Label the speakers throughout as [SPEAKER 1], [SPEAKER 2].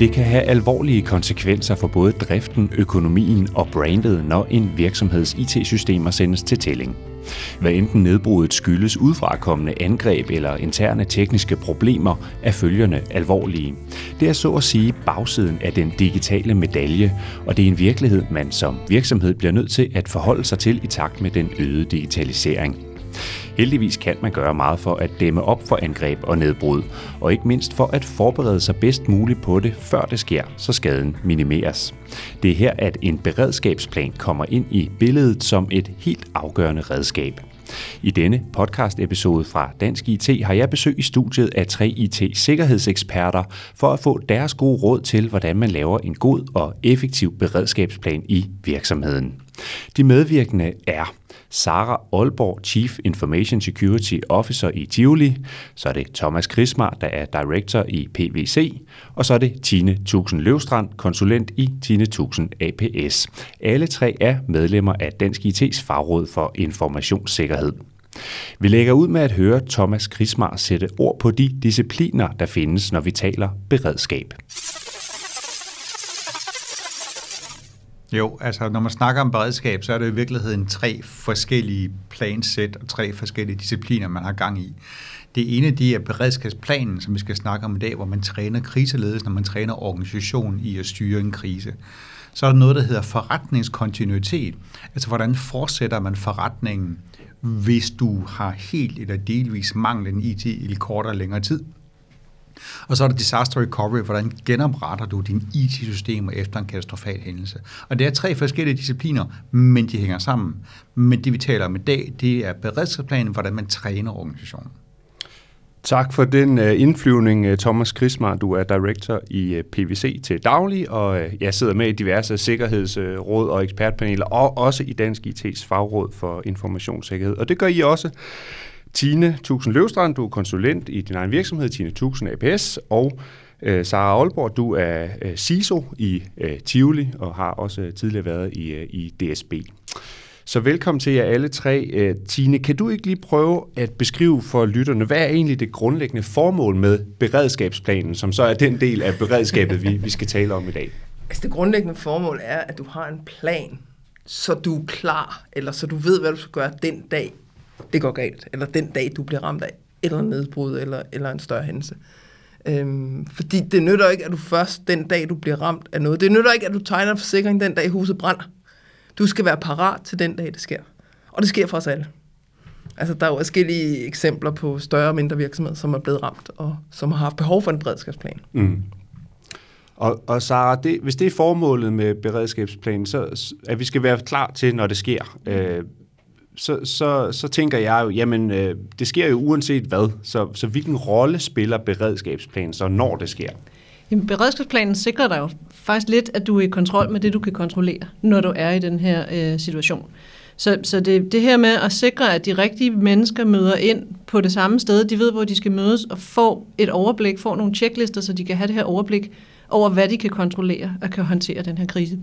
[SPEAKER 1] Det kan have alvorlige konsekvenser for både driften, økonomien og brandet, når en virksomheds IT-systemer sendes til tælling. Hvad enten nedbruddet skyldes udfrakommende angreb eller interne tekniske problemer, er følgerne alvorlige. Det er så at sige bagsiden af den digitale medalje, og det er en virkelighed, man som virksomhed bliver nødt til at forholde sig til i takt med den øgede digitalisering. Heldigvis kan man gøre meget for at dæmme op for angreb og nedbrud, og ikke mindst for at forberede sig bedst muligt på det, før det sker, så skaden minimeres. Det er her, at en beredskabsplan kommer ind i billedet som et helt afgørende redskab. I denne podcast-episode fra Dansk IT har jeg besøg i studiet af tre IT-sikkerhedseksperter for at få deres gode råd til, hvordan man laver en god og effektiv beredskabsplan i virksomheden. De medvirkende er Sara Aalborg, Chief Information Security Officer i Tivoli, så er det Thomas Krismar, der er Director i PVC, og så er det Tine Tusen Løvstrand, konsulent i Tine Tusen APS. Alle tre er medlemmer af Dansk IT's fagråd for informationssikkerhed. Vi lægger ud med at høre Thomas Krismar sætte ord på de discipliner, der findes, når vi taler beredskab.
[SPEAKER 2] Jo, altså når man snakker om beredskab, så er det i virkeligheden tre forskellige plansæt og tre forskellige discipliner, man har gang i. Det ene det er beredskabsplanen, som vi skal snakke om i dag, hvor man træner kriseledelse, når man træner organisationen i at styre en krise. Så er der noget, der hedder forretningskontinuitet. Altså hvordan fortsætter man forretningen, hvis du har helt eller delvis manglen IT i kortere længere tid. Og så er der disaster recovery, hvordan genopretter du dine IT-systemer efter en katastrofal hændelse. Og det er tre forskellige discipliner, men de hænger sammen. Men det vi taler om i dag, det er beredskabsplanen, hvordan man træner organisationen.
[SPEAKER 1] Tak for den øh, indflyvning, øh, Thomas Krismar. Du er director i øh, PVC til daglig, og jeg sidder med i diverse sikkerhedsråd og ekspertpaneler, og også i Dansk IT's fagråd for informationssikkerhed. Og det gør I også. Tine Tusen Løvstrand, du er konsulent i din egen virksomhed, Tine Tusen APS, og øh, Sara Aalborg, du er øh, CISO i øh, Tivoli og har også øh, tidligere været i, øh, i DSB. Så velkommen til jer alle tre. Øh, Tine, kan du ikke lige prøve at beskrive for lytterne, hvad er egentlig det grundlæggende formål med beredskabsplanen, som så er den del af beredskabet, vi, vi skal tale om i dag?
[SPEAKER 3] Altså det grundlæggende formål er, at du har en plan, så du er klar, eller så du ved, hvad du skal gøre den dag, det går galt, eller den dag, du bliver ramt af eller nedbrud, eller, eller en større hændelse. Øhm, fordi det nytter ikke, at du først den dag, du bliver ramt af noget. Det nytter ikke, at du tegner en forsikring den dag, huset brænder. Du skal være parat til den dag, det sker. Og det sker for os alle. Altså, der er jo forskellige eksempler på større og mindre virksomheder, som er blevet ramt, og som har haft behov for en beredskabsplan. Mm.
[SPEAKER 1] Og, og Sara, det, hvis det er formålet med beredskabsplanen, så at vi skal være klar til, når det sker. Øh, så, så, så tænker jeg jo, jamen øh, det sker jo uanset hvad, så, så hvilken rolle spiller beredskabsplanen så, når det sker?
[SPEAKER 4] Jamen, beredskabsplanen sikrer dig jo faktisk lidt, at du er i kontrol med det, du kan kontrollere, når du er i den her øh, situation. Så, så det, det her med at sikre, at de rigtige mennesker møder ind på det samme sted, de ved, hvor de skal mødes, og får et overblik, får nogle checklister, så de kan have det her overblik over, hvad de kan kontrollere og kan håndtere den her krise.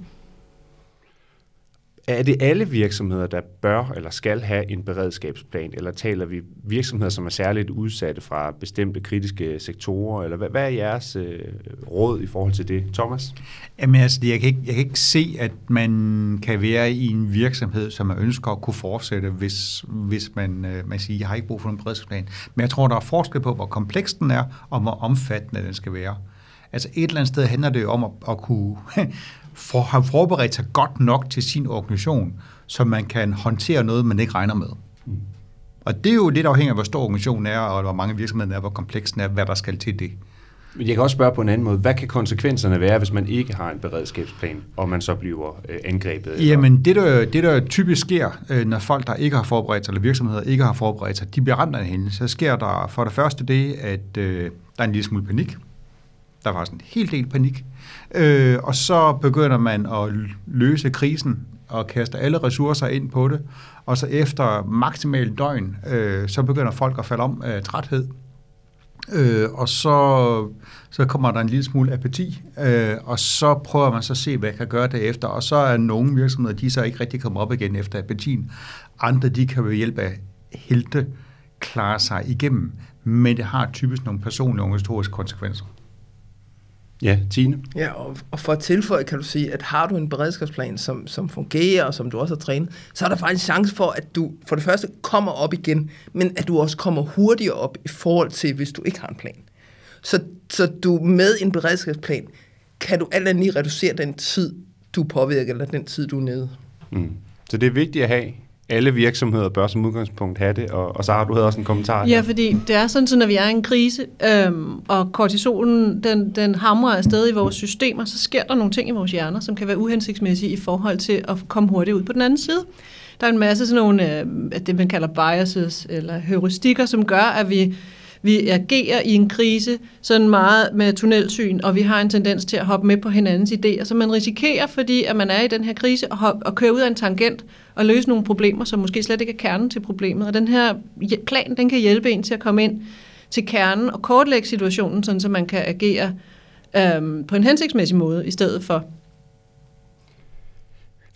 [SPEAKER 1] Er det alle virksomheder, der bør eller skal have en beredskabsplan, eller taler vi virksomheder, som er særligt udsatte fra bestemte kritiske sektorer, eller hvad, hvad er jeres øh, råd i forhold til det, Thomas?
[SPEAKER 2] Jamen altså, jeg kan, ikke, jeg kan ikke se, at man kan være i en virksomhed, som man ønsker at kunne fortsætte, hvis, hvis man, øh, man siger, jeg har ikke brug for en beredskabsplan. Men jeg tror, der er forskel på, hvor kompleks den er, og hvor omfattende den skal være. Altså et eller andet sted handler det jo om at, at kunne for, har forberedt sig godt nok til sin organisation, så man kan håndtere noget, man ikke regner med. Mm. Og det er jo lidt afhængigt af, hvor stor organisationen er, og hvor mange virksomheder er, hvor kompleks den er, hvad der skal til det.
[SPEAKER 1] Men jeg kan også spørge på en anden måde. Hvad kan konsekvenserne være, hvis man ikke har en beredskabsplan, og man så bliver øh, angrebet?
[SPEAKER 2] Eller? Jamen, det der, det der typisk sker, øh, når folk, der ikke har forberedt sig, eller virksomheder ikke har forberedt sig, de bliver ramt af en hændelse, så sker der for det første det, at øh, der er en lille smule panik. Der var sådan en helt del panik. Øh, og så begynder man at løse krisen og kaster alle ressourcer ind på det, og så efter maksimal døgn, øh, så begynder folk at falde om af træthed, øh, og så, så kommer der en lille smule apati, øh, og så prøver man så at se, hvad jeg kan gøre derefter, og så er nogle virksomheder, de så ikke rigtig kommer op igen efter apatien. Andre, de kan ved hjælp af helte klare sig igennem, men det har typisk nogle personlige og organisatoriske konsekvenser.
[SPEAKER 1] Ja, Tine?
[SPEAKER 3] Ja, og, og for at tilføje kan du sige, at har du en beredskabsplan, som, som fungerer, og som du også har trænet, så er der faktisk en chance for, at du for det første kommer op igen, men at du også kommer hurtigere op i forhold til, hvis du ikke har en plan. Så, så du med en beredskabsplan, kan du alt andet lige reducere den tid, du påvirker, eller den tid, du er nede.
[SPEAKER 1] Mm. Så det er vigtigt at have alle virksomheder bør som udgangspunkt have det, og, og Sara, du havde også en kommentar.
[SPEAKER 4] Ja, fordi det er sådan, at når vi er i en krise, øhm, og kortisolen den, den hamrer afsted i vores systemer, så sker der nogle ting i vores hjerner, som kan være uhensigtsmæssige i forhold til at komme hurtigt ud på den anden side. Der er en masse sådan nogle, øh, det man kalder biases, eller heuristikker, som gør, at vi vi agerer i en krise sådan meget med tunnelsyn, og vi har en tendens til at hoppe med på hinandens idéer. Så man risikerer, fordi at man er i den her krise, at, hoppe, at køre ud af en tangent at løse nogle problemer, som måske slet ikke er kernen til problemet. Og den her plan, den kan hjælpe en til at komme ind til kernen og kortlægge situationen, sådan så man kan agere øhm, på en hensigtsmæssig måde, i stedet for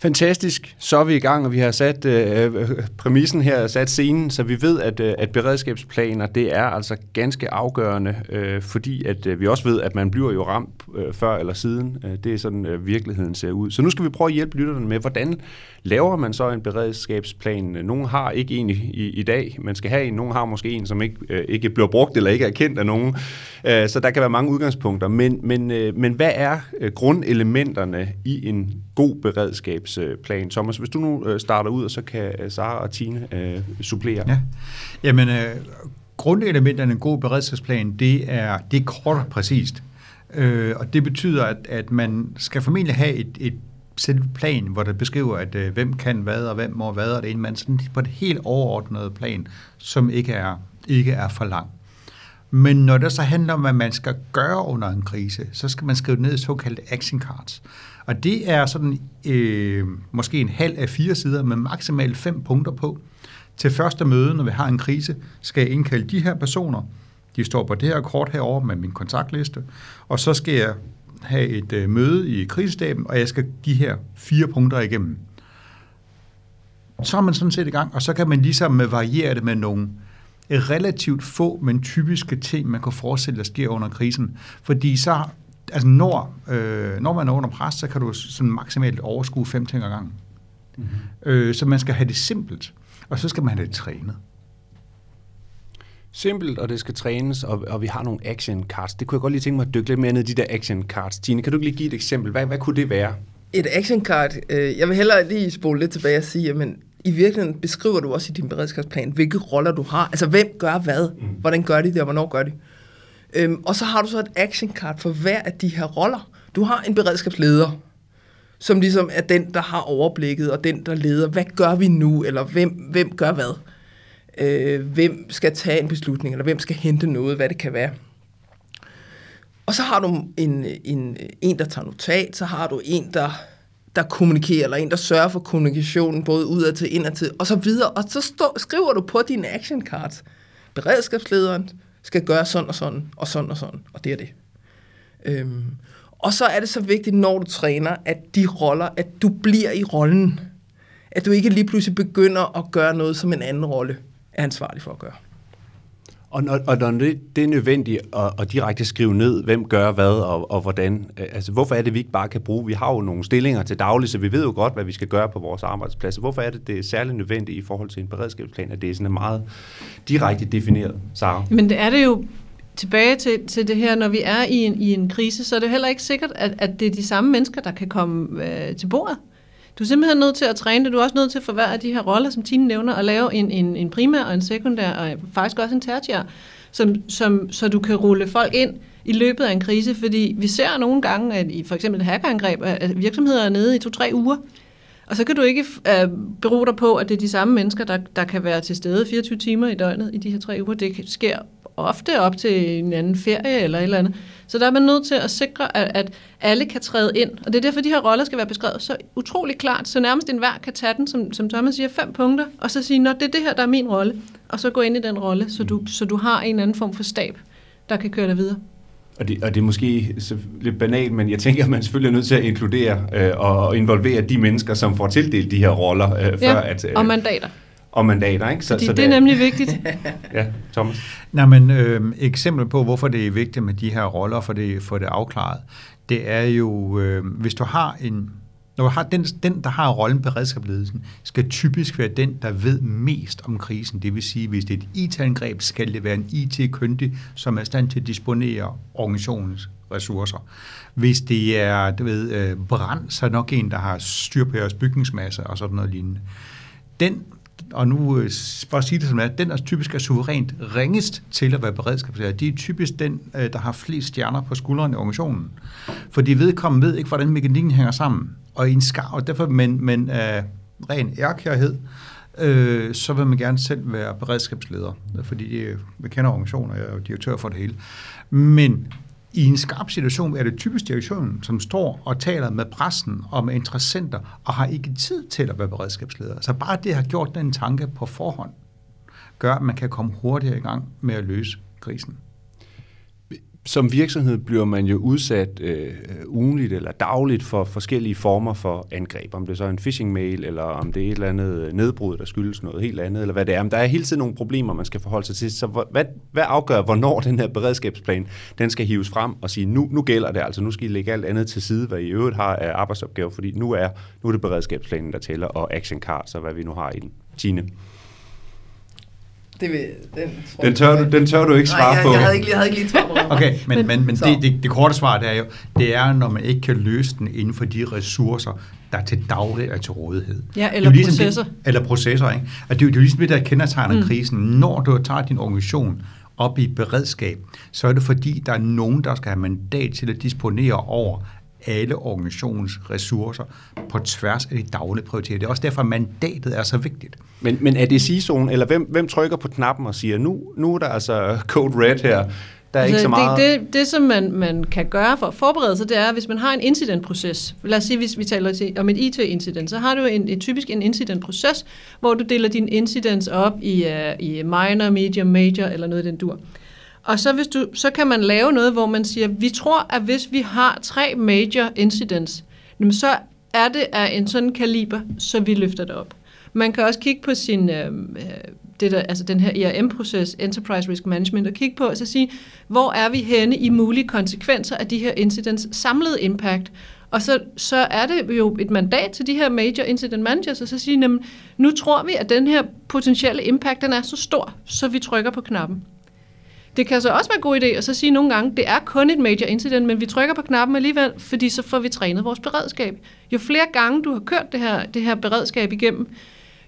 [SPEAKER 1] Fantastisk. Så er vi i gang, og vi har sat øh, øh, præmissen her, sat scenen, så vi ved, at, øh, at beredskabsplaner, det er altså ganske afgørende, øh, fordi at øh, vi også ved, at man bliver jo ramt øh, før eller siden. Øh, det er sådan, øh, virkeligheden ser ud. Så nu skal vi prøve at hjælpe lytterne med, hvordan laver man så en beredskabsplan? Nogle har ikke en i, i, i dag, man skal have en. Nogle har måske en, som ikke, øh, ikke bliver brugt eller ikke er kendt af nogen. Øh, så der kan være mange udgangspunkter. Men, men, øh, men hvad er øh, grundelementerne i en god beredskabsplan? Øh, Thomas, hvis du nu øh, starter ud, og så kan øh, Sara og Tine øh, supplere.
[SPEAKER 2] Ja. Jamen, øh, grundelementerne i en god beredskabsplan, det er, det er kort og præcist. Øh, og det betyder, at, at man skal formentlig have et, et selve plan, hvor det beskriver, at øh, hvem kan hvad, og hvem må hvad, og det er en mand sådan på et helt overordnet plan, som ikke er, ikke er for langt. Men når det så handler om, hvad man skal gøre under en krise, så skal man skrive ned i såkaldte action cards. Og det er sådan øh, måske en halv af fire sider med maksimalt fem punkter på. Til første møde, når vi har en krise, skal jeg indkalde de her personer. De står på det her kort herover med min kontaktliste. Og så skal jeg have et øh, møde i krisestaben, og jeg skal give her fire punkter igennem. Så er man sådan set i gang, og så kan man ligesom variere det med nogle relativt få, men typiske ting, man kan forestille, der sker under krisen. Fordi så, altså når, øh, når man er under pres, så kan du sådan maksimalt overskue fem ting ad gangen. Mm-hmm. Øh, så man skal have det simpelt, og så skal man have det trænet.
[SPEAKER 1] Simpelt, og det skal trænes, og, og vi har nogle action cards. Det kunne jeg godt lige tænke mig at dykke lidt mere ned i de der action cards. Tine, kan du lige give et eksempel? Hvad, hvad kunne det være?
[SPEAKER 3] Et action card, øh, jeg vil hellere lige spole lidt tilbage og sige, men i virkeligheden beskriver du også i din beredskabsplan, hvilke roller du har. Altså, hvem gør hvad? Mm. Hvordan gør de det, og hvornår gør de? Øhm, og så har du så et action card for hver af de her roller. Du har en beredskabsleder, som ligesom er den, der har overblikket, og den, der leder, hvad gør vi nu, eller hvem, hvem gør hvad? Øh, hvem skal tage en beslutning, eller hvem skal hente noget, hvad det kan være. Og så har du en, en, en der tager notat, så har du en, der der kommunikerer, eller en, der sørger for kommunikationen, både udad til, indad til, og så videre. Og så stå, skriver du på din action cards, beredskabslederen skal gøre sådan og sådan, og sådan og sådan, og det er det. Øhm, og så er det så vigtigt, når du træner, at de roller, at du bliver i rollen. At du ikke lige pludselig begynder at gøre noget, som en anden rolle er ansvarlig for at gøre.
[SPEAKER 1] Og når, og når det, det er nødvendigt at, at direkte skrive ned, hvem gør hvad og, og hvordan, øh, altså hvorfor er det, vi ikke bare kan bruge, vi har jo nogle stillinger til daglig, så vi ved jo godt, hvad vi skal gøre på vores arbejdsplads. Hvorfor er det, det er særlig nødvendigt i forhold til en beredskabsplan, at det er sådan meget direkte defineret, Sara?
[SPEAKER 4] Men det er det jo tilbage til, til det her, når vi er i en, i en krise, så er det heller ikke sikkert, at, at det er de samme mennesker, der kan komme øh, til bordet. Du er simpelthen nødt til at træne det. Du er også nødt til for hver af de her roller, som Tine nævner, at lave en, en, en primær og en sekundær, og faktisk også en tertiær, som, som, så du kan rulle folk ind i løbet af en krise. Fordi vi ser nogle gange, at i for eksempel et hackerangreb, at virksomheder er nede i to-tre uger, og så kan du ikke uh, bero dig på, at det er de samme mennesker, der, der kan være til stede 24 timer i døgnet i de her tre uger. Det sker ofte op til en anden ferie eller et eller andet. Så der er man nødt til at sikre, at, at alle kan træde ind. Og det er derfor, de her roller skal være beskrevet så utrolig klart, så nærmest enhver kan tage den, som, som Thomas siger, fem punkter, og så sige, at det er det her, der er min rolle, og så gå ind i den rolle, så du, så du har en eller anden form for stab, der kan køre dig videre.
[SPEAKER 1] Og det, og det er måske så lidt banalt, men jeg tænker, at man selvfølgelig er nødt til at inkludere øh, og involvere de mennesker, som får tildelt de her roller. Øh,
[SPEAKER 4] ja,
[SPEAKER 1] før at, øh,
[SPEAKER 4] og mandater.
[SPEAKER 1] Og mandater, ikke?
[SPEAKER 4] Så, Fordi så det er nemlig vigtigt.
[SPEAKER 1] ja, Thomas?
[SPEAKER 2] Nej, men øh, eksempel på, hvorfor det er vigtigt med de her roller, for det, for det afklaret, det er jo, øh, hvis du har en når du har den, den, der har rollen beredskabsledelsen, skal typisk være den, der ved mest om krisen. Det vil sige, hvis det er et IT-angreb, skal det være en IT-kyndig, som er i stand til at disponere organisationens ressourcer. Hvis det er du ved, øh, brand, så er det nok en, der har styr på jeres bygningsmasse og sådan noget lignende. Den og nu øh, for at sige det som det er, den er typisk er suverænt ringest til at være beredskabslærer. De er typisk den, øh, der har flest stjerner på skuldrene i organisationen. For de vedkommende ved ikke, hvordan mekanikken hænger sammen. Og, i en skar, og derfor, men, men af ren ærkærhed, øh, så vil man gerne selv være beredskabsleder, fordi vi kender organisationer, jeg er jo direktør for det hele. Men i en skarp situation er det typisk direktionen, som står og taler med pressen og med interessenter, og har ikke tid til at være beredskabsleder. Så bare det har gjort den tanke på forhånd, gør, at man kan komme hurtigere i gang med at løse krisen
[SPEAKER 1] som virksomhed bliver man jo udsat øh, ugenligt eller dagligt for forskellige former for angreb. Om det så er en phishing-mail, eller om det er et eller andet nedbrud, der skyldes noget helt andet, eller hvad det er. Men der er hele tiden nogle problemer, man skal forholde sig til. Så hvad, hvad afgør, hvornår den her beredskabsplan, den skal hives frem og sige, nu, nu gælder det altså, nu skal I lægge alt andet til side, hvad I øvrigt har af arbejdsopgaver, fordi nu er, nu er det beredskabsplanen, der tæller, og action cards, og hvad vi nu har i den. Tine?
[SPEAKER 3] Det vil, den,
[SPEAKER 1] den, tør du, den tør du ikke svare
[SPEAKER 3] Nej, jeg,
[SPEAKER 1] på.
[SPEAKER 3] Jeg havde ikke, jeg havde ikke lige svar på
[SPEAKER 2] Okay, men, men, men, det, det, det korte svar det er jo, det er, når man ikke kan løse den inden for de ressourcer, der til daglig er til rådighed.
[SPEAKER 4] Ja, eller
[SPEAKER 2] det ligesom
[SPEAKER 4] processer.
[SPEAKER 2] Det, eller processer, ikke? Og det, er jo, det er jo ligesom det, der kendetegner mm. krisen. Når du tager din organisation op i beredskab, så er det fordi, der er nogen, der skal have mandat til at disponere over alle organisationens ressourcer på tværs af de daglige prioriteter. Det er også derfor, at mandatet er så vigtigt.
[SPEAKER 1] Men, men er det CISO'en, eller hvem, hvem trykker på knappen og siger, nu, nu er der altså code red her, der er altså, ikke så meget...
[SPEAKER 4] Det, det, det som man, man kan gøre for at forberede sig, det er, hvis man har en incidentproces. Lad os sige, hvis vi taler om et IT-incident, så har du en, en, typisk en incidentproces, hvor du deler din incidents op i, uh, i minor, medium, major eller noget i den dur. Og så, hvis du, så kan man lave noget, hvor man siger, vi tror, at hvis vi har tre major incidents, så er det af en sådan kaliber, så vi løfter det op. Man kan også kigge på sin, øh, øh det der, altså den her ERM-proces, Enterprise Risk Management, og kigge på og så sige, hvor er vi henne i mulige konsekvenser af de her incidents samlede impact. Og så, så er det jo et mandat til de her major incident managers, og så sige, jamen, nu tror vi, at den her potentielle impact, den er så stor, så vi trykker på knappen. Det kan så også være en god idé at så sige nogle gange, det er kun et major incident, men vi trykker på knappen alligevel, fordi så får vi trænet vores beredskab. Jo flere gange du har kørt det her, det her beredskab igennem,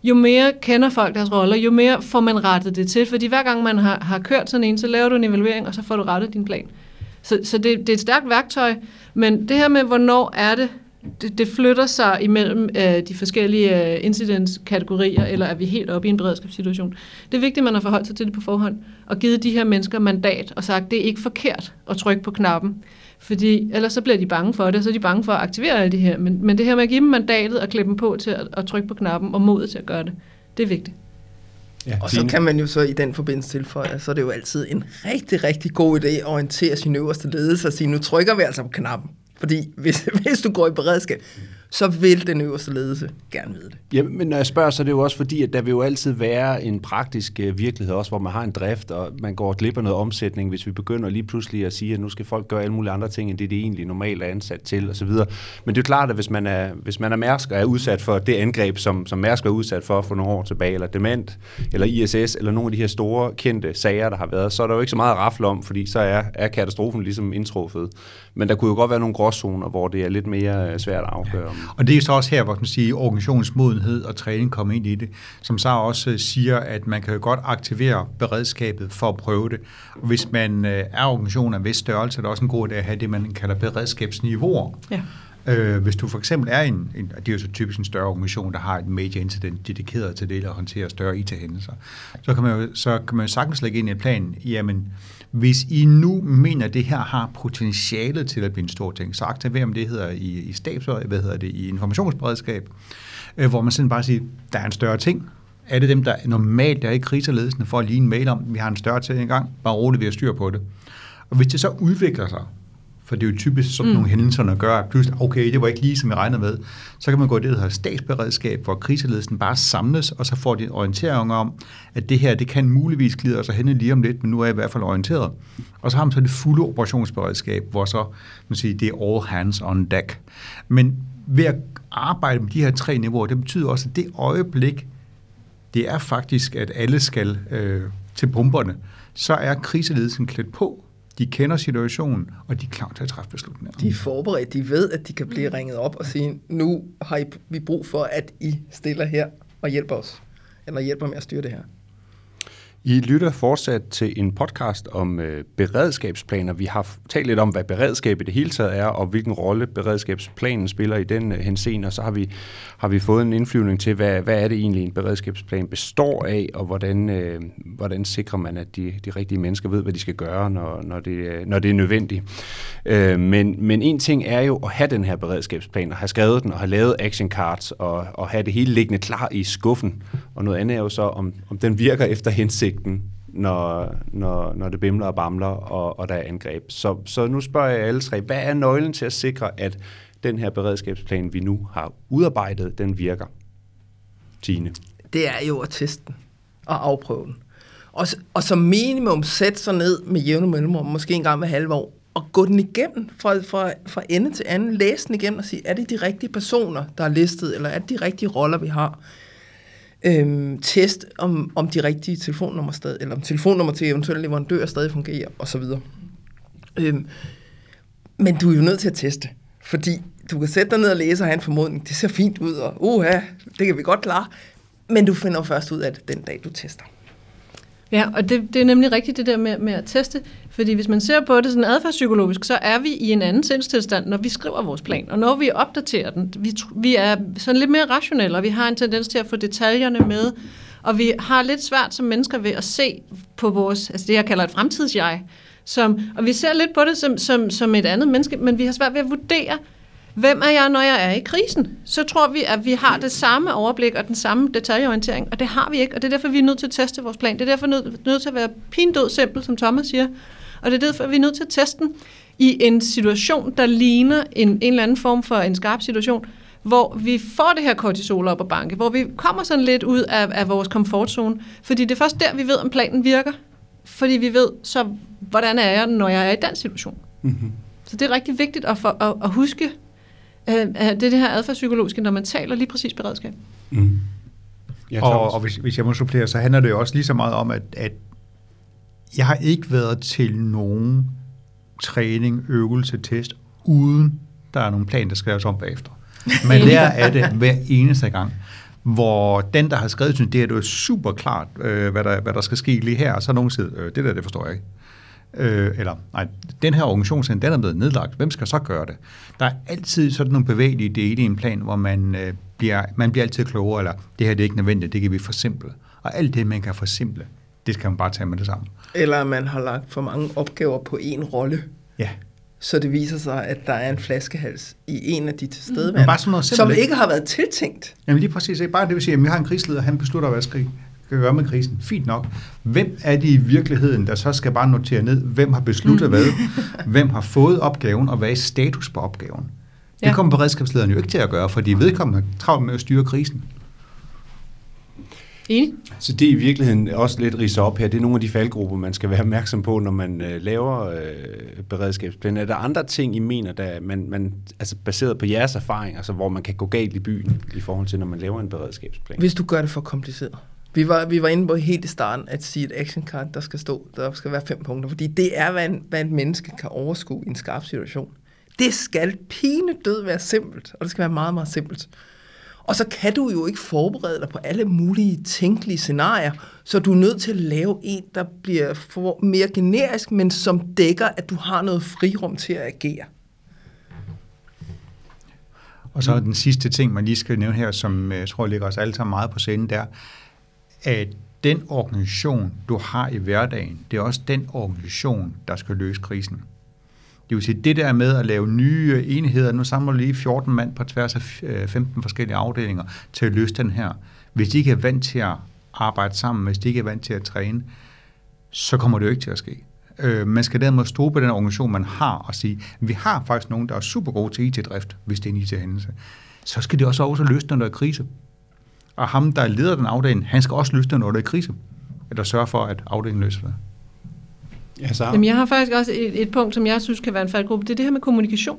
[SPEAKER 4] jo mere kender folk deres roller, jo mere får man rettet det til. Fordi hver gang man har, har kørt sådan en, så laver du en evaluering, og så får du rettet din plan. Så, så det, det er et stærkt værktøj, men det her med, hvornår er det, det, det flytter sig imellem øh, de forskellige øh, incidentskategorier, eller er vi helt oppe i en beredskabssituation. Det er vigtigt, at man har forholdt sig til det på forhånd, og givet de her mennesker mandat, og sagt, det er ikke forkert at trykke på knappen, fordi ellers så bliver de bange for det, og så er de bange for at aktivere alle det her. Men, men det her med at give dem mandatet og klippe dem på til at, at trykke på knappen, og modet til at gøre det, det er vigtigt.
[SPEAKER 3] Ja, og så kan man jo så i den forbindelse tilføje, så er det jo altid en rigtig, rigtig god idé at orientere sin øverste ledelse og sige, nu trykker vi altså på knappen. Fordi hvis, hvis du går i beredskab, så vil den øverste ledelse gerne vide det.
[SPEAKER 1] Ja, men når jeg spørger, så er det jo også fordi, at der vil jo altid være en praktisk øh, virkelighed også, hvor man har en drift, og man går glip af noget omsætning, hvis vi begynder lige pludselig at sige, at nu skal folk gøre alle mulige andre ting, end det de egentlig normalt er ansat til, osv. Men det er jo klart, at hvis man er, hvis man er Mærsk og er udsat for det angreb, som, som Mærsk var udsat for for nogle år tilbage, eller Dement, eller ISS, eller nogle af de her store kendte sager, der har været, så er der jo ikke så meget at rafle om, fordi så er, er katastrofen ligesom indtruffet. Men der kunne jo godt være nogle gråzoner, hvor det er lidt mere øh, svært at afgøre.
[SPEAKER 2] Og det er så også her, hvor man siger, organisationsmodenhed og træning kommer ind i det, som så også øh, siger, at man kan jo godt aktivere beredskabet for at prøve det. Og hvis man øh, er organisation af vis størrelse, er det også en god idé at have det, man kalder beredskabsniveauer. Ja. Øh, hvis du for eksempel er en, en, det er jo så typisk en større organisation, der har et major incident dedikeret til det, at håndtere større IT-hændelser, så kan man jo, så kan man jo sagtens lægge ind i en plan, jamen, hvis I nu mener, at det her har potentiale til at blive en stor ting, så aktiver om det hedder i, i stabs, hvad hedder det, i informationsberedskab, øh, hvor man sådan bare siger, der er en større ting, er det dem, der normalt der er i kriserledelsen, for at lige en mail om, vi har en større ting i gang, bare roligt ved at styre på det. Og hvis det så udvikler sig, for det er jo typisk sådan mm. nogle hændelser, der gør, at pludselig, okay, det var ikke lige, som jeg regnede med, så kan man gå i det, der hedder statsberedskab, hvor kriseledelsen bare samles, og så får de en orientering om, at det her, det kan muligvis glide os hen lige om lidt, men nu er jeg i hvert fald orienteret. Og så har man så det fulde operationsberedskab, hvor så, man siger, det er all hands on deck. Men ved at arbejde med de her tre niveauer, det betyder også, at det øjeblik, det er faktisk, at alle skal øh, til pumperne, så er kriseledelsen klædt på, de kender situationen, og de er klar til at træffe beslutninger.
[SPEAKER 3] De er forberedt, de ved, at de kan blive ringet op og sige, nu har I, vi brug for, at I stiller her og hjælper os, eller hjælper med at styre det her.
[SPEAKER 1] I lytter fortsat til en podcast om øh, beredskabsplaner. Vi har talt lidt om, hvad beredskab i det hele taget er, og hvilken rolle beredskabsplanen spiller i den øh, henseende, og så har vi, har vi fået en indflyvning til, hvad, hvad er det egentlig, en beredskabsplan består af, og hvordan, øh, hvordan sikrer man, at de, de rigtige mennesker ved, hvad de skal gøre, når, når, det, øh, når det er nødvendigt. Øh, men, men en ting er jo at have den her beredskabsplan, og have skrevet den, og have lavet action cards, og, og have det hele liggende klar i skuffen. Og noget andet er jo så, om, om den virker efter udsigten, når, når, når det bimler og bamler, og, og der er angreb. Så, så nu spørger jeg alle tre, hvad er nøglen til at sikre, at den her beredskabsplan, vi nu har udarbejdet, den virker? Tine.
[SPEAKER 3] Det er jo at teste den og afprøve den. Og, og som minimum sætte sig ned med jævne mellemrum, måske en gang hver halve år, og gå den igennem fra, fra, fra ende til anden, læse den igennem og sige, er det de rigtige personer, der er listet, eller er det de rigtige roller, vi har? Øhm, test, om, om de rigtige telefonnummer stadig, eller om telefonnummer til eventuelle leverandører stadig fungerer, osv. Øhm, men du er jo nødt til at teste, fordi du kan sætte dig ned og læse og have en formodning, det ser fint ud, og uha, det kan vi godt klare, men du finder først ud af det den dag, du tester.
[SPEAKER 4] Ja, og det, det er nemlig rigtigt det der med, med at teste, fordi hvis man ser på det sådan adfærdspsykologisk, så er vi i en anden sindstilstand, når vi skriver vores plan, og når vi opdaterer den. Vi, vi er sådan lidt mere rationelle, og vi har en tendens til at få detaljerne med, og vi har lidt svært som mennesker ved at se på vores, altså det jeg kalder et fremtidsjeg, som, og vi ser lidt på det som, som, som et andet menneske, men vi har svært ved at vurdere, Hvem er jeg, når jeg er i krisen? Så tror vi, at vi har det samme overblik og den samme detaljeorientering, og det har vi ikke, og det er derfor, vi er nødt til at teste vores plan. Det er derfor nødt, nødt til at være pindød simpel, som Thomas siger, og det er derfor, vi er nødt til at teste den i en situation, der ligner en, en eller anden form for en skarp situation, hvor vi får det her kortisol op og banke, hvor vi kommer sådan lidt ud af, af vores komfortzone, fordi det er først der, vi ved, om planen virker. Fordi vi ved, så hvordan er jeg, når jeg er i den situation. Mm-hmm. Så det er rigtig vigtigt at, for, at, at huske, øh, det er det her adfærdspsykologiske, når man taler lige præcis beredskab. Mm.
[SPEAKER 2] Ja, og, og hvis, hvis jeg må supplere, så handler det jo også lige så meget om, at, at jeg har ikke været til nogen træning, øvelse, test, uden der er nogle plan, der skrives om bagefter. Man lærer af det hver eneste gang. Hvor den, der har skrevet, synes, det er det super klart, øh, hvad, der, hvad der skal ske lige her, og så nogen siger, øh, det der, det forstår jeg ikke. Øh, eller, nej, den her organisation, den er blevet nedlagt. Hvem skal så gøre det? Der er altid sådan nogle bevægelige dele i en plan, hvor man, øh, bliver, man bliver altid klogere, eller det her det er ikke nødvendigt, det kan vi forsimple. Og alt det, man kan forsimple, det skal man bare tage med det samme.
[SPEAKER 3] Eller man har lagt for mange opgaver på en rolle.
[SPEAKER 2] Ja.
[SPEAKER 3] Så det viser sig, at der er en flaskehals i en af de tilstedeværende, mm. som ikke har været tiltænkt.
[SPEAKER 2] Jamen lige præcis. Bare det vil sige, at vi har en krigsleder, han beslutter, hvad skal skal gøre med krisen. Fint nok. Hvem er det i virkeligheden, der så skal bare notere ned, hvem har besluttet hvad, hvem har fået opgaven, og hvad er status på opgaven? Ja. Det kommer beredskabslederen jo ikke til at gøre, fordi vedkommende er travlt med at styre krisen.
[SPEAKER 4] Enig.
[SPEAKER 1] Så det er i virkeligheden også lidt ridset op her. Det er nogle af de faldgrupper, man skal være opmærksom på, når man øh, laver øh, beredskabsplaner. Er der andre ting, I mener, der man, man, altså baseret på jeres erfaring, altså hvor man kan gå galt i byen i forhold til, når man laver en beredskabsplan?
[SPEAKER 3] Hvis du gør det for kompliceret. Vi var, vi var inde på helt i starten at sige et action card, der skal stå, der skal være fem punkter, fordi det er, hvad, en, hvad et menneske kan overskue i en skarp situation. Det skal pine død være simpelt, og det skal være meget, meget simpelt. Og så kan du jo ikke forberede dig på alle mulige tænkelige scenarier, så du er nødt til at lave en, der bliver for mere generisk, men som dækker, at du har noget frirum til at agere.
[SPEAKER 2] Og så den sidste ting, man lige skal nævne her, som øh, jeg tror ligger os alle sammen meget på scenen, der at den organisation, du har i hverdagen, det er også den organisation, der skal løse krisen. Det vil sige, det der med at lave nye enheder, nu samler du lige 14 mand på tværs af øh, 15 forskellige afdelinger til at løse den her. Hvis de ikke er vant til at arbejde sammen, hvis de ikke er vant til at træne, så kommer det jo ikke til at ske. Øh, man skal dermed stå på den organisation, man har, og sige, vi har faktisk nogen, der er super gode til IT-drift, hvis det er en IT-hændelse. Så skal de også også løse, når der er krise. Og ham, der leder den afdeling, han skal også løse det, når der er krise. Eller sørge for, at afdelingen løser det.
[SPEAKER 4] Ja, så. Jamen, jeg har faktisk også et, et punkt, som jeg synes kan være en faldgruppe. Det er det her med kommunikation.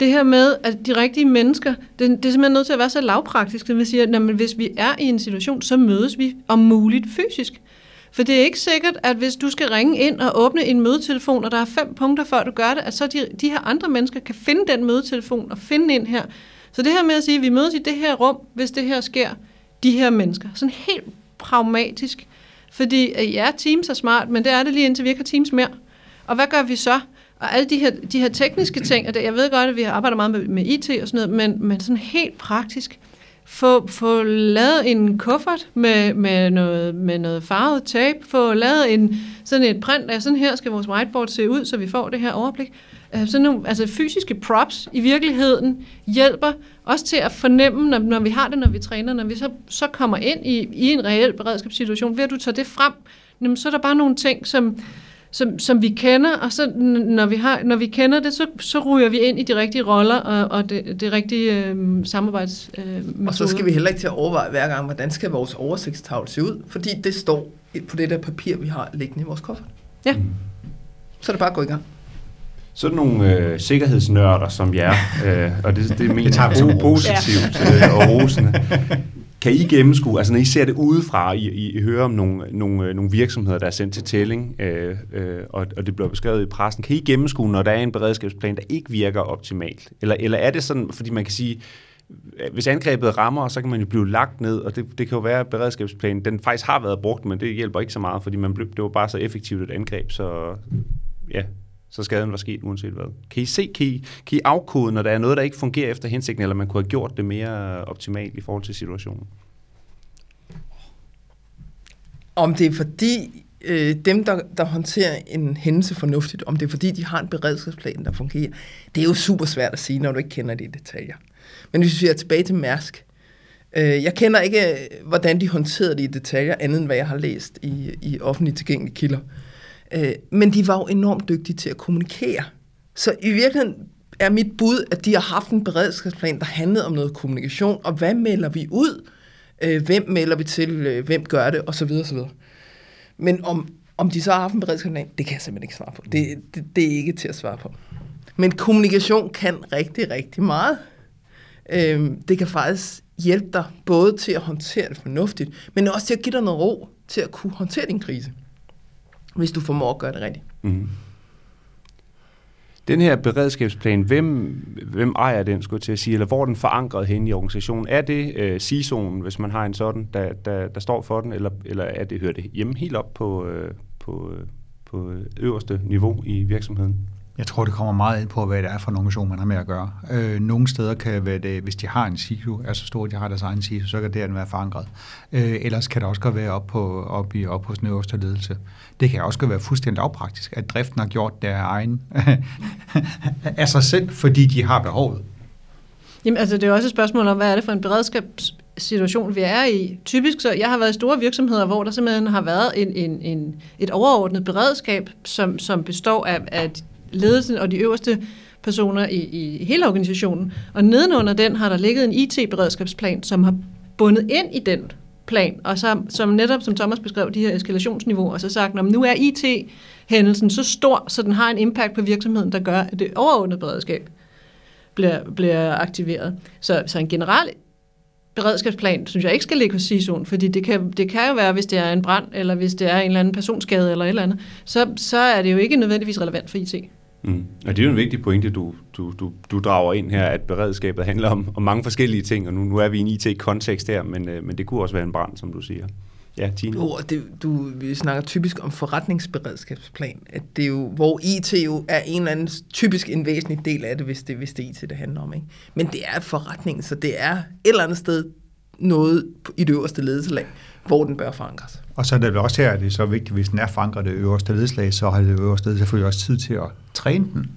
[SPEAKER 4] Det her med, at de rigtige mennesker, det, det er simpelthen nødt til at være så lavpraktisk, at vi siger, at hvis vi er i en situation, så mødes vi om muligt fysisk. For det er ikke sikkert, at hvis du skal ringe ind og åbne en mødetelefon, og der er fem punkter før du gør det, at så de, de her andre mennesker kan finde den mødetelefon og finde ind her. Så det her med at sige, at vi mødes i det her rum, hvis det her sker, de her mennesker. Sådan helt pragmatisk. Fordi øh, ja, Teams er smart, men det er det lige indtil vi ikke har Teams mere. Og hvad gør vi så? Og alle de her, de her tekniske ting, og det, jeg ved godt, at vi arbejder meget med, med IT og sådan noget, men, men sådan helt praktisk, få, få lavet en kuffert med, med, noget, med noget farvet tape, få lavet en, sådan et print af, sådan her skal vores whiteboard se ud, så vi får det her overblik. Øh, sådan nogle altså fysiske props i virkeligheden hjælper også til at fornemme, når, når vi har det, når vi træner, når vi så, så kommer ind i, i en reel beredskabssituation, ved at du tager det frem, jamen, så er der bare nogle ting, som, som, som vi kender, og så når vi, har, når vi kender det, så, så ryger vi ind i de rigtige roller og, og det, det rigtige øh, samarbejdsmetoder.
[SPEAKER 3] Øh, og så skal vi heller ikke til at overveje hver gang, hvordan skal vores oversigtstavle se ud, fordi det står på det der papir, vi har liggende i vores kuffert.
[SPEAKER 4] Ja.
[SPEAKER 3] Så er det bare at gå i gang.
[SPEAKER 1] Sådan nogle øh, sikkerhedsnørder som jer, øh, og det, det mener jeg positivt ja. øh, og rosende. Kan I gennemskue, altså når I ser det udefra, I, I, I hører om nogle, nogle, øh, nogle virksomheder, der er sendt til tælling, øh, øh, og, og det bliver beskrevet i pressen, kan I gennemskue, når der er en beredskabsplan, der ikke virker optimalt? Eller, eller er det sådan, fordi man kan sige, øh, hvis angrebet rammer, så kan man jo blive lagt ned, og det, det kan jo være, at beredskabsplanen den faktisk har været brugt, men det hjælper ikke så meget, fordi man blev, det var bare så effektivt et angreb, så ja, så skaden var sket uanset hvad. Kan I se, kan I, kan I afkode, når der er noget, der ikke fungerer efter hensigten, eller man kunne have gjort det mere optimalt i forhold til situationen?
[SPEAKER 3] Om det er fordi øh, dem, der, der håndterer en hændelse fornuftigt, om det er fordi, de har en beredskabsplan, der fungerer, det er jo super svært at sige, når du ikke kender de detaljer. Men hvis vi er tilbage til Mærsk, øh, jeg kender ikke, øh, hvordan de håndterede det i detaljer, andet end hvad jeg har læst i, i offentligt tilgængelige kilder. Øh, Øh, men de var jo enormt dygtige til at kommunikere. Så i virkeligheden er mit bud, at de har haft en beredskabsplan, der handlede om noget kommunikation, og hvad melder vi ud? Øh, hvem melder vi til? Øh, hvem gør det? Og så videre, så videre. Men om, om de så har haft en beredskabsplan, det kan jeg simpelthen ikke svare på. Det, det, det er ikke til at svare på. Men kommunikation kan rigtig, rigtig meget. Øh, det kan faktisk hjælpe dig både til at håndtere det fornuftigt, men også til at give dig noget ro til at kunne håndtere din krise hvis du formår at gøre det rigtigt. Mm.
[SPEAKER 1] Den her beredskabsplan, hvem, hvem ejer den, skulle jeg til at sige, eller hvor er den forankret hen i organisationen? Er det øh, CISO'en, hvis man har en sådan, der, der, der står for den, eller, eller er det, hører det hjemme helt op på, øh, på, øh, på øh, øverste niveau i virksomheden?
[SPEAKER 2] Jeg tror, det kommer meget ind på, hvad det er for en organisation, man har med at gøre. Øh, nogle steder kan være det, hvis de har en silo, er så stor, at de har deres egen silo, så kan det være forankret. Øh, ellers kan det også godt være op, på, op, i, op hos den øverste ledelse. Det kan også godt være fuldstændig lavpraktisk, at driften har gjort deres egen af sig selv, fordi de har behovet.
[SPEAKER 4] Jamen, altså, det er også et spørgsmål om, hvad er det for en beredskabssituation, vi er i. Typisk, så jeg har været i store virksomheder, hvor der simpelthen har været en, en, en, et overordnet beredskab, som, som består af, af ledelsen og de øverste personer i, i hele organisationen. Og nedenunder den har der ligget en IT-beredskabsplan, som har bundet ind i den plan, og så, som netop, som Thomas beskrev, de her eskalationsniveauer, og så sagt, at nu er IT-hændelsen så stor, så den har en impact på virksomheden, der gør, at det overordnede beredskab bliver, bliver aktiveret. Så, så en generel beredskabsplan, synes jeg ikke skal ligge hos CISO'en, fordi det kan, det kan jo være, hvis det er en brand, eller hvis det er en eller anden personskade, eller et eller andet, så, så er det jo ikke nødvendigvis relevant for IT.
[SPEAKER 1] Mm. Og det er jo en vigtig pointe, du, du, du, du drager ind her, at beredskabet handler om, om mange forskellige ting, og nu, nu er vi i en IT-kontekst her, men, øh, men det kunne også være en brand, som du siger. Ja, Tine.
[SPEAKER 3] Jo, det, du, vi snakker typisk om forretningsberedskabsplan, at det er jo, hvor IT jo er en eller anden typisk en væsentlig del af det, hvis det, hvis det er IT, det handler om. Ikke? Men det er forretning, så det er et eller andet sted noget i det øverste ledelseslag, hvor den bør forankres.
[SPEAKER 2] Og så er det vel også her, at det er så vigtigt, hvis den er forankret det øverste ledslag, så har det øverste ledelse selvfølgelig også tid til at træne den.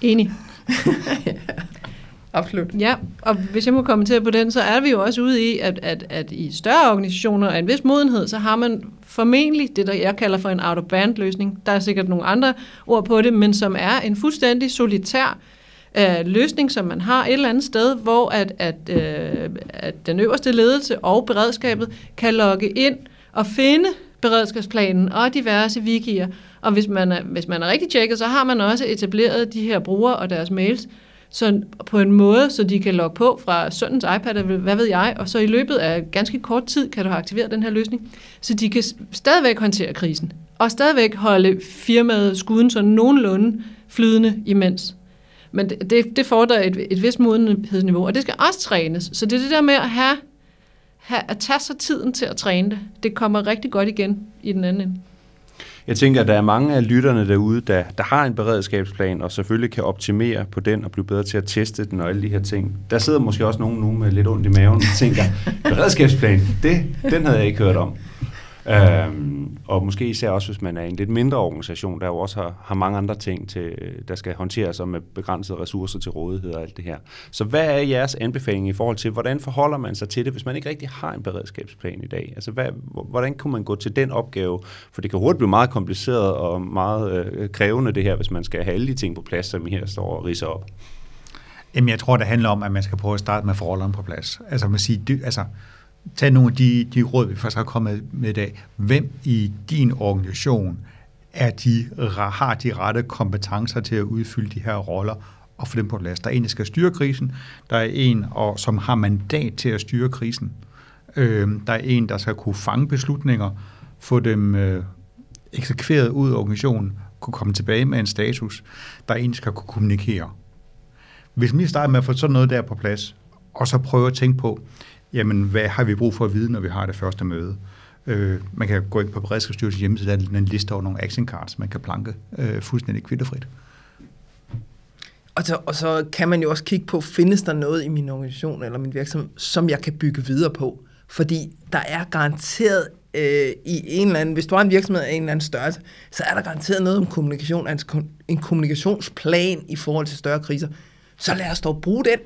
[SPEAKER 4] Enig.
[SPEAKER 3] Absolut.
[SPEAKER 4] Ja, og hvis jeg må kommentere på den, så er vi jo også ude i, at, at, at i større organisationer af en vis modenhed, så har man formentlig det, der jeg kalder for en out-of-band-løsning. Der er sikkert nogle andre ord på det, men som er en fuldstændig solitær øh, øh, løsning, som man har et eller andet sted, hvor at, at, øh, at den øverste ledelse og beredskabet kan logge ind og finde beredskabsplanen og diverse wikier. Og hvis man er, hvis man er rigtig tjekket, så har man også etableret de her brugere og deres mails, så på en måde, så de kan logge på fra søndens iPad, eller hvad ved jeg, og så i løbet af ganske kort tid kan du have aktiveret den her løsning, så de kan stadigvæk håndtere krisen, og stadigvæk holde firmaet skuden så nogenlunde flydende imens. Men det, det, det fordrer et, et vist modenhedsniveau, og det skal også trænes. Så det er det der med at have, have at tage sig tiden til at træne det. Det kommer rigtig godt igen i den anden ende.
[SPEAKER 1] Jeg tænker, at der er mange af lytterne derude, der, der har en beredskabsplan, og selvfølgelig kan optimere på den og blive bedre til at teste den og alle de her ting. Der sidder måske også nogen nu med lidt ondt i maven og tænker, beredskabsplan, det, den havde jeg ikke hørt om. Øhm, og måske især også, hvis man er en lidt mindre organisation, der jo også har, har mange andre ting, til, der skal håndteres og med begrænsede ressourcer til rådighed og alt det her. Så hvad er jeres anbefaling i forhold til, hvordan forholder man sig til det, hvis man ikke rigtig har en beredskabsplan i dag? Altså, hvad, hvordan kunne man gå til den opgave? For det kan hurtigt blive meget kompliceret og meget øh, krævende det her, hvis man skal have alle de ting på plads, som I her står og riser op.
[SPEAKER 2] Jamen, jeg tror, det handler om, at man skal prøve at starte med forholdene på plads. Altså, man siger, altså tag nogle af de, de råd, vi faktisk har kommet med i dag. Hvem i din organisation er de, har de rette kompetencer til at udfylde de her roller og få dem på plads? Der er en, der skal styre krisen. Der er en, og, som har mandat til at styre krisen. Øh, der er en, der skal kunne fange beslutninger, få dem øh, eksekveret ud af organisationen, kunne komme tilbage med en status. Der er en, der skal kunne kommunikere. Hvis vi starter med at få sådan noget der på plads, og så prøve at tænke på, jamen, hvad har vi brug for at vide, når vi har det første møde? Øh, man kan gå ind på Beredskabsstyrelsens hjemmeside, der er en liste over nogle action cards, man kan planke øh, fuldstændig kvitterfrit.
[SPEAKER 3] Og så, og så kan man jo også kigge på, findes der noget i min organisation eller min virksomhed, som jeg kan bygge videre på? Fordi der er garanteret øh, i en eller anden, hvis du har en virksomhed af en eller anden størrelse, så er der garanteret noget om kommunikation, altså en kommunikationsplan i forhold til større kriser. Så lad os dog bruge den.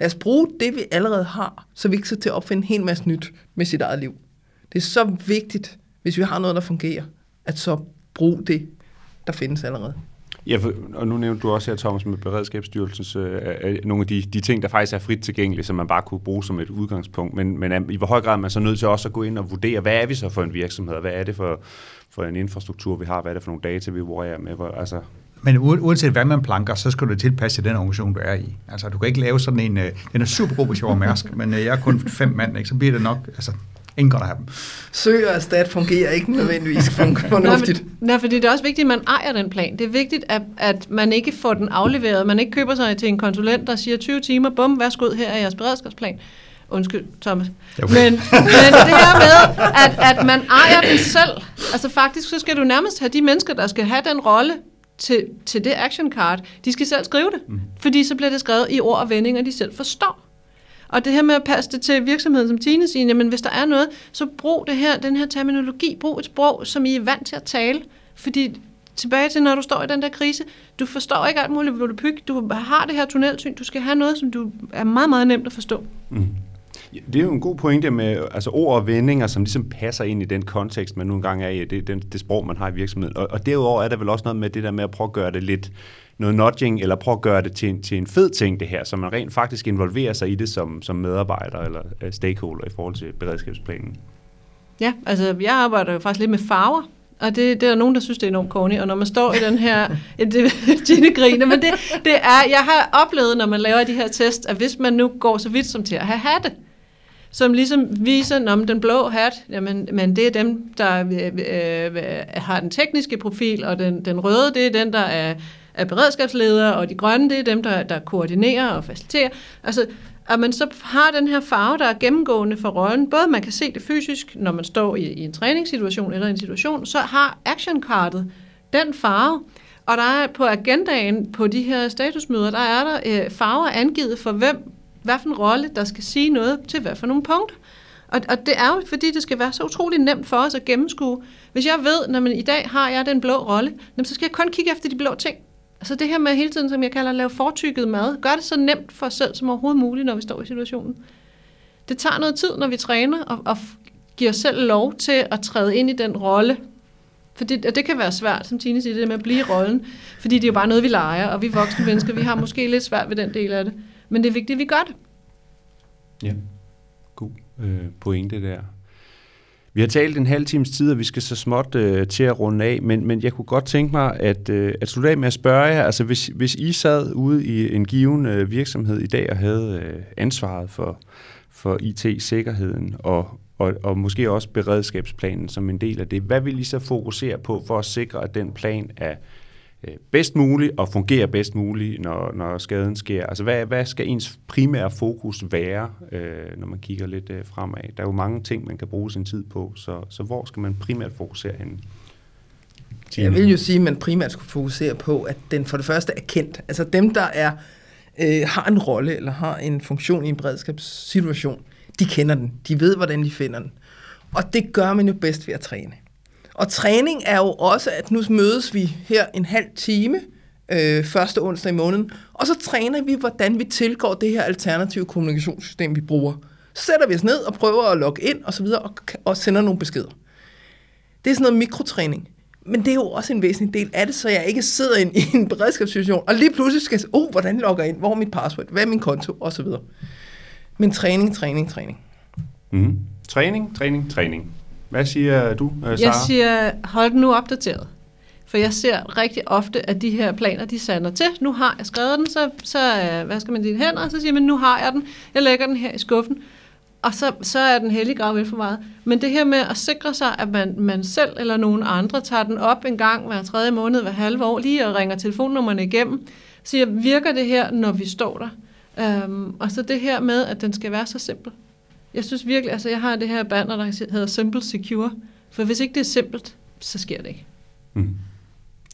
[SPEAKER 3] Lad os bruge det, vi allerede har, så vi ikke skal til at opfinde en hel masse nyt med sit eget liv. Det er så vigtigt, hvis vi har noget, der fungerer, at så bruge det, der findes allerede.
[SPEAKER 1] Ja, for, og nu nævnte du også her, Thomas, med Beredskabsstyrelsens øh, øh, nogle af de, de ting, der faktisk er frit tilgængelige, som man bare kunne bruge som et udgangspunkt. Men, men i hvor høj grad er man så nødt til også at gå ind og vurdere, hvad er vi så for en virksomhed? Hvad er det for, for en infrastruktur, vi har? Hvad er det for nogle data, vi opererer med? Hvor, altså,
[SPEAKER 2] men uanset hvad man planker, så skal du tilpasse den organisation, du er i. Altså, du kan ikke lave sådan en, øh, den er super god, hvis jeg var mærsk, men øh, jeg er kun fem mand, ikke? så bliver det nok, altså, ingen godt at have dem.
[SPEAKER 3] Søg og stat fungerer ikke nødvendigvis fornuftigt.
[SPEAKER 4] nej, nej, fordi det er også vigtigt, at man ejer den plan. Det er vigtigt, at, at man ikke får den afleveret. Man ikke køber sig til en konsulent, der siger 20 timer, bum, værsgo, her er jeres beredskabsplan. Undskyld, Thomas.
[SPEAKER 2] Okay.
[SPEAKER 4] Men, men det her med, at, at man ejer den selv. Altså faktisk, så skal du nærmest have de mennesker, der skal have den rolle, til, til det action card, de skal selv skrive det. Mm. Fordi så bliver det skrevet i ord og vendinger, de selv forstår. Og det her med at passe det til virksomheden, som Tine siger, jamen hvis der er noget, så brug det her, den her terminologi, brug et sprog, som I er vant til at tale. Fordi tilbage til, når du står i den der krise, du forstår ikke alt muligt volapyk, du har det her tunnelsyn, du skal have noget, som du er meget, meget nemt at forstå. Mm.
[SPEAKER 1] Det er jo en god pointe med altså ord og vendinger, som ligesom passer ind i den kontekst, man nu engang er i, det, det, det sprog, man har i virksomheden. Og, og derudover er der vel også noget med det der med at prøve at gøre det lidt noget nudging, eller prøve at gøre det til en, til en fed ting, det her, så man rent faktisk involverer sig i det som, som medarbejder eller uh, stakeholder i forhold til beredskabsplanen.
[SPEAKER 4] Ja, altså jeg arbejder jo faktisk lidt med farver, og det, det er der nogen, der synes, det er enormt corny, og når man står i den her, det, Gine griner, men det, det er, jeg har oplevet, når man laver de her test, at hvis man nu går så vidt som til at have hatte, som ligesom viser, om den blå hat, jamen, men det er dem, der øh, øh, øh, har den tekniske profil, og den, den røde, det er den, der er, er beredskabsleder, og de grønne, det er dem, der, der koordinerer og faciliterer. Altså, at man så har den her farve, der er gennemgående for rollen. Både man kan se det fysisk, når man står i, i en træningssituation eller en situation, så har actionkartet den farve. Og der er på agendaen på de her statusmøder, der er der øh, farver angivet for hvem, hvad for en rolle, der skal sige noget til hvad for nogle punkter. Og, og det er jo, fordi det skal være så utrolig nemt for os at gennemskue. Hvis jeg ved, når man i dag har jeg den blå rolle, så skal jeg kun kigge efter de blå ting. Så det her med hele tiden, som jeg kalder at lave fortykket mad, gør det så nemt for os selv som overhovedet muligt, når vi står i situationen. Det tager noget tid, når vi træner, og, og giver os selv lov til at træde ind i den rolle. For det, og det kan være svært, som Tine siger, det med at blive i rollen. Fordi det er jo bare noget, vi leger, og vi voksne mennesker, vi har måske lidt svært ved den del af det. Men det er vigtigt, at vi gør det.
[SPEAKER 1] Ja, god øh, pointe der. Vi har talt en halv times tid, og vi skal så småt øh, til at runde af, men, men jeg kunne godt tænke mig at, øh, at slutte af med at spørge jer, altså hvis, hvis I sad ude i en given øh, virksomhed i dag og havde øh, ansvaret for, for IT-sikkerheden og, og, og måske også beredskabsplanen som en del af det, hvad vil I så fokusere på for at sikre, at den plan er Øh, bedst muligt og fungerer bedst muligt, når, når skaden sker? Altså, hvad, hvad skal ens primære fokus være, øh, når man kigger lidt øh, fremad? Der er jo mange ting, man kan bruge sin tid på, så, så hvor skal man primært fokusere henne?
[SPEAKER 3] Jeg vil jo sige, at man primært skulle fokusere på, at den for det første er kendt. Altså dem, der er, øh, har en rolle eller har en funktion i en beredskabssituation, de kender den. De ved, hvordan de finder den. Og det gør man jo bedst ved at træne. Og træning er jo også, at nu mødes vi her en halv time, øh, første onsdag i måneden, og så træner vi, hvordan vi tilgår det her alternative kommunikationssystem, vi bruger. Så sætter vi os ned og prøver at logge ind og så videre, og, og sender nogle beskeder. Det er sådan noget mikrotræning. Men det er jo også en væsentlig del af det, så jeg ikke sidder ind i en beredskabssituation, og lige pludselig skal jeg oh, uh, hvordan logger jeg ind? Hvor er mit password? Hvad er min konto? Og så videre. Men træning, træning, træning.
[SPEAKER 1] Mm. Træning, træning, træning. Hvad siger du, Sarah?
[SPEAKER 4] Jeg siger, hold den nu opdateret. For jeg ser rigtig ofte, at de her planer, de sander til. Nu har jeg skrevet den, så, så hvad skal man dine hænder, og så siger man, nu har jeg den. Jeg lægger den her i skuffen. Og så, så er den hellige grav vel for meget. Men det her med at sikre sig, at man, man selv eller nogen andre tager den op en gang hver tredje måned, hver halve år, lige og ringer telefonnummerne igennem, siger, virker det her, når vi står der? Um, og så det her med, at den skal være så simpel. Jeg synes virkelig, altså jeg har det her banner, der hedder Simple Secure, for hvis ikke det er simpelt, så sker det ikke. Mm.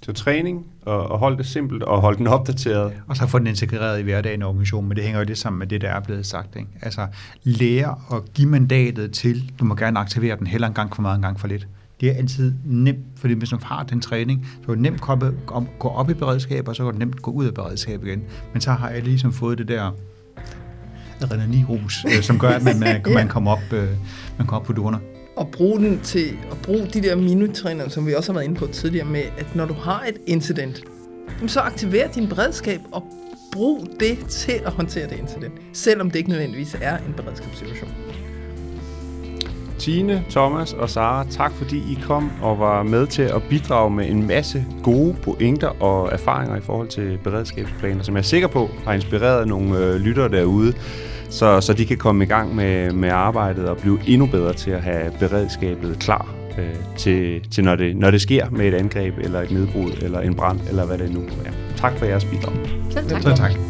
[SPEAKER 1] Så træning, og, og holde det simpelt, og holde den opdateret.
[SPEAKER 2] Og så få den integreret i hverdagen i organisationen, men det hænger jo lidt sammen med det, der er blevet sagt. Ikke? Altså lære at give mandatet til, du må gerne aktivere den heller en gang for meget, en gang for lidt. Det er altid nemt, fordi hvis man har den træning, så er det nemt at gå op i beredskab, og så er det nemt at gå ud af beredskab igen. Men så har jeg ligesom fået det der adrenalinrus, øh, som gør, at man, man, man, kommer op, øh, man kommer op på durene.
[SPEAKER 3] Og bruge den til at bruge de der minutræner, som vi også har været inde på tidligere med, at når du har et incident, så aktiver din beredskab og brug det til at håndtere det incident, selvom det ikke nødvendigvis er en beredskabssituation.
[SPEAKER 1] Tine, Thomas og Sara, tak fordi I kom og var med til at bidrage med en masse gode pointer og erfaringer i forhold til beredskabsplaner, som jeg er sikker på har inspireret nogle øh, lyttere derude, så, så de kan komme i gang med, med arbejdet og blive endnu bedre til at have beredskabet klar øh, til, til når, det, når det sker med et angreb eller et nedbrud eller en brand eller hvad det nu er. Tak for jeres bidrag.
[SPEAKER 4] Selv tak. Selv tak.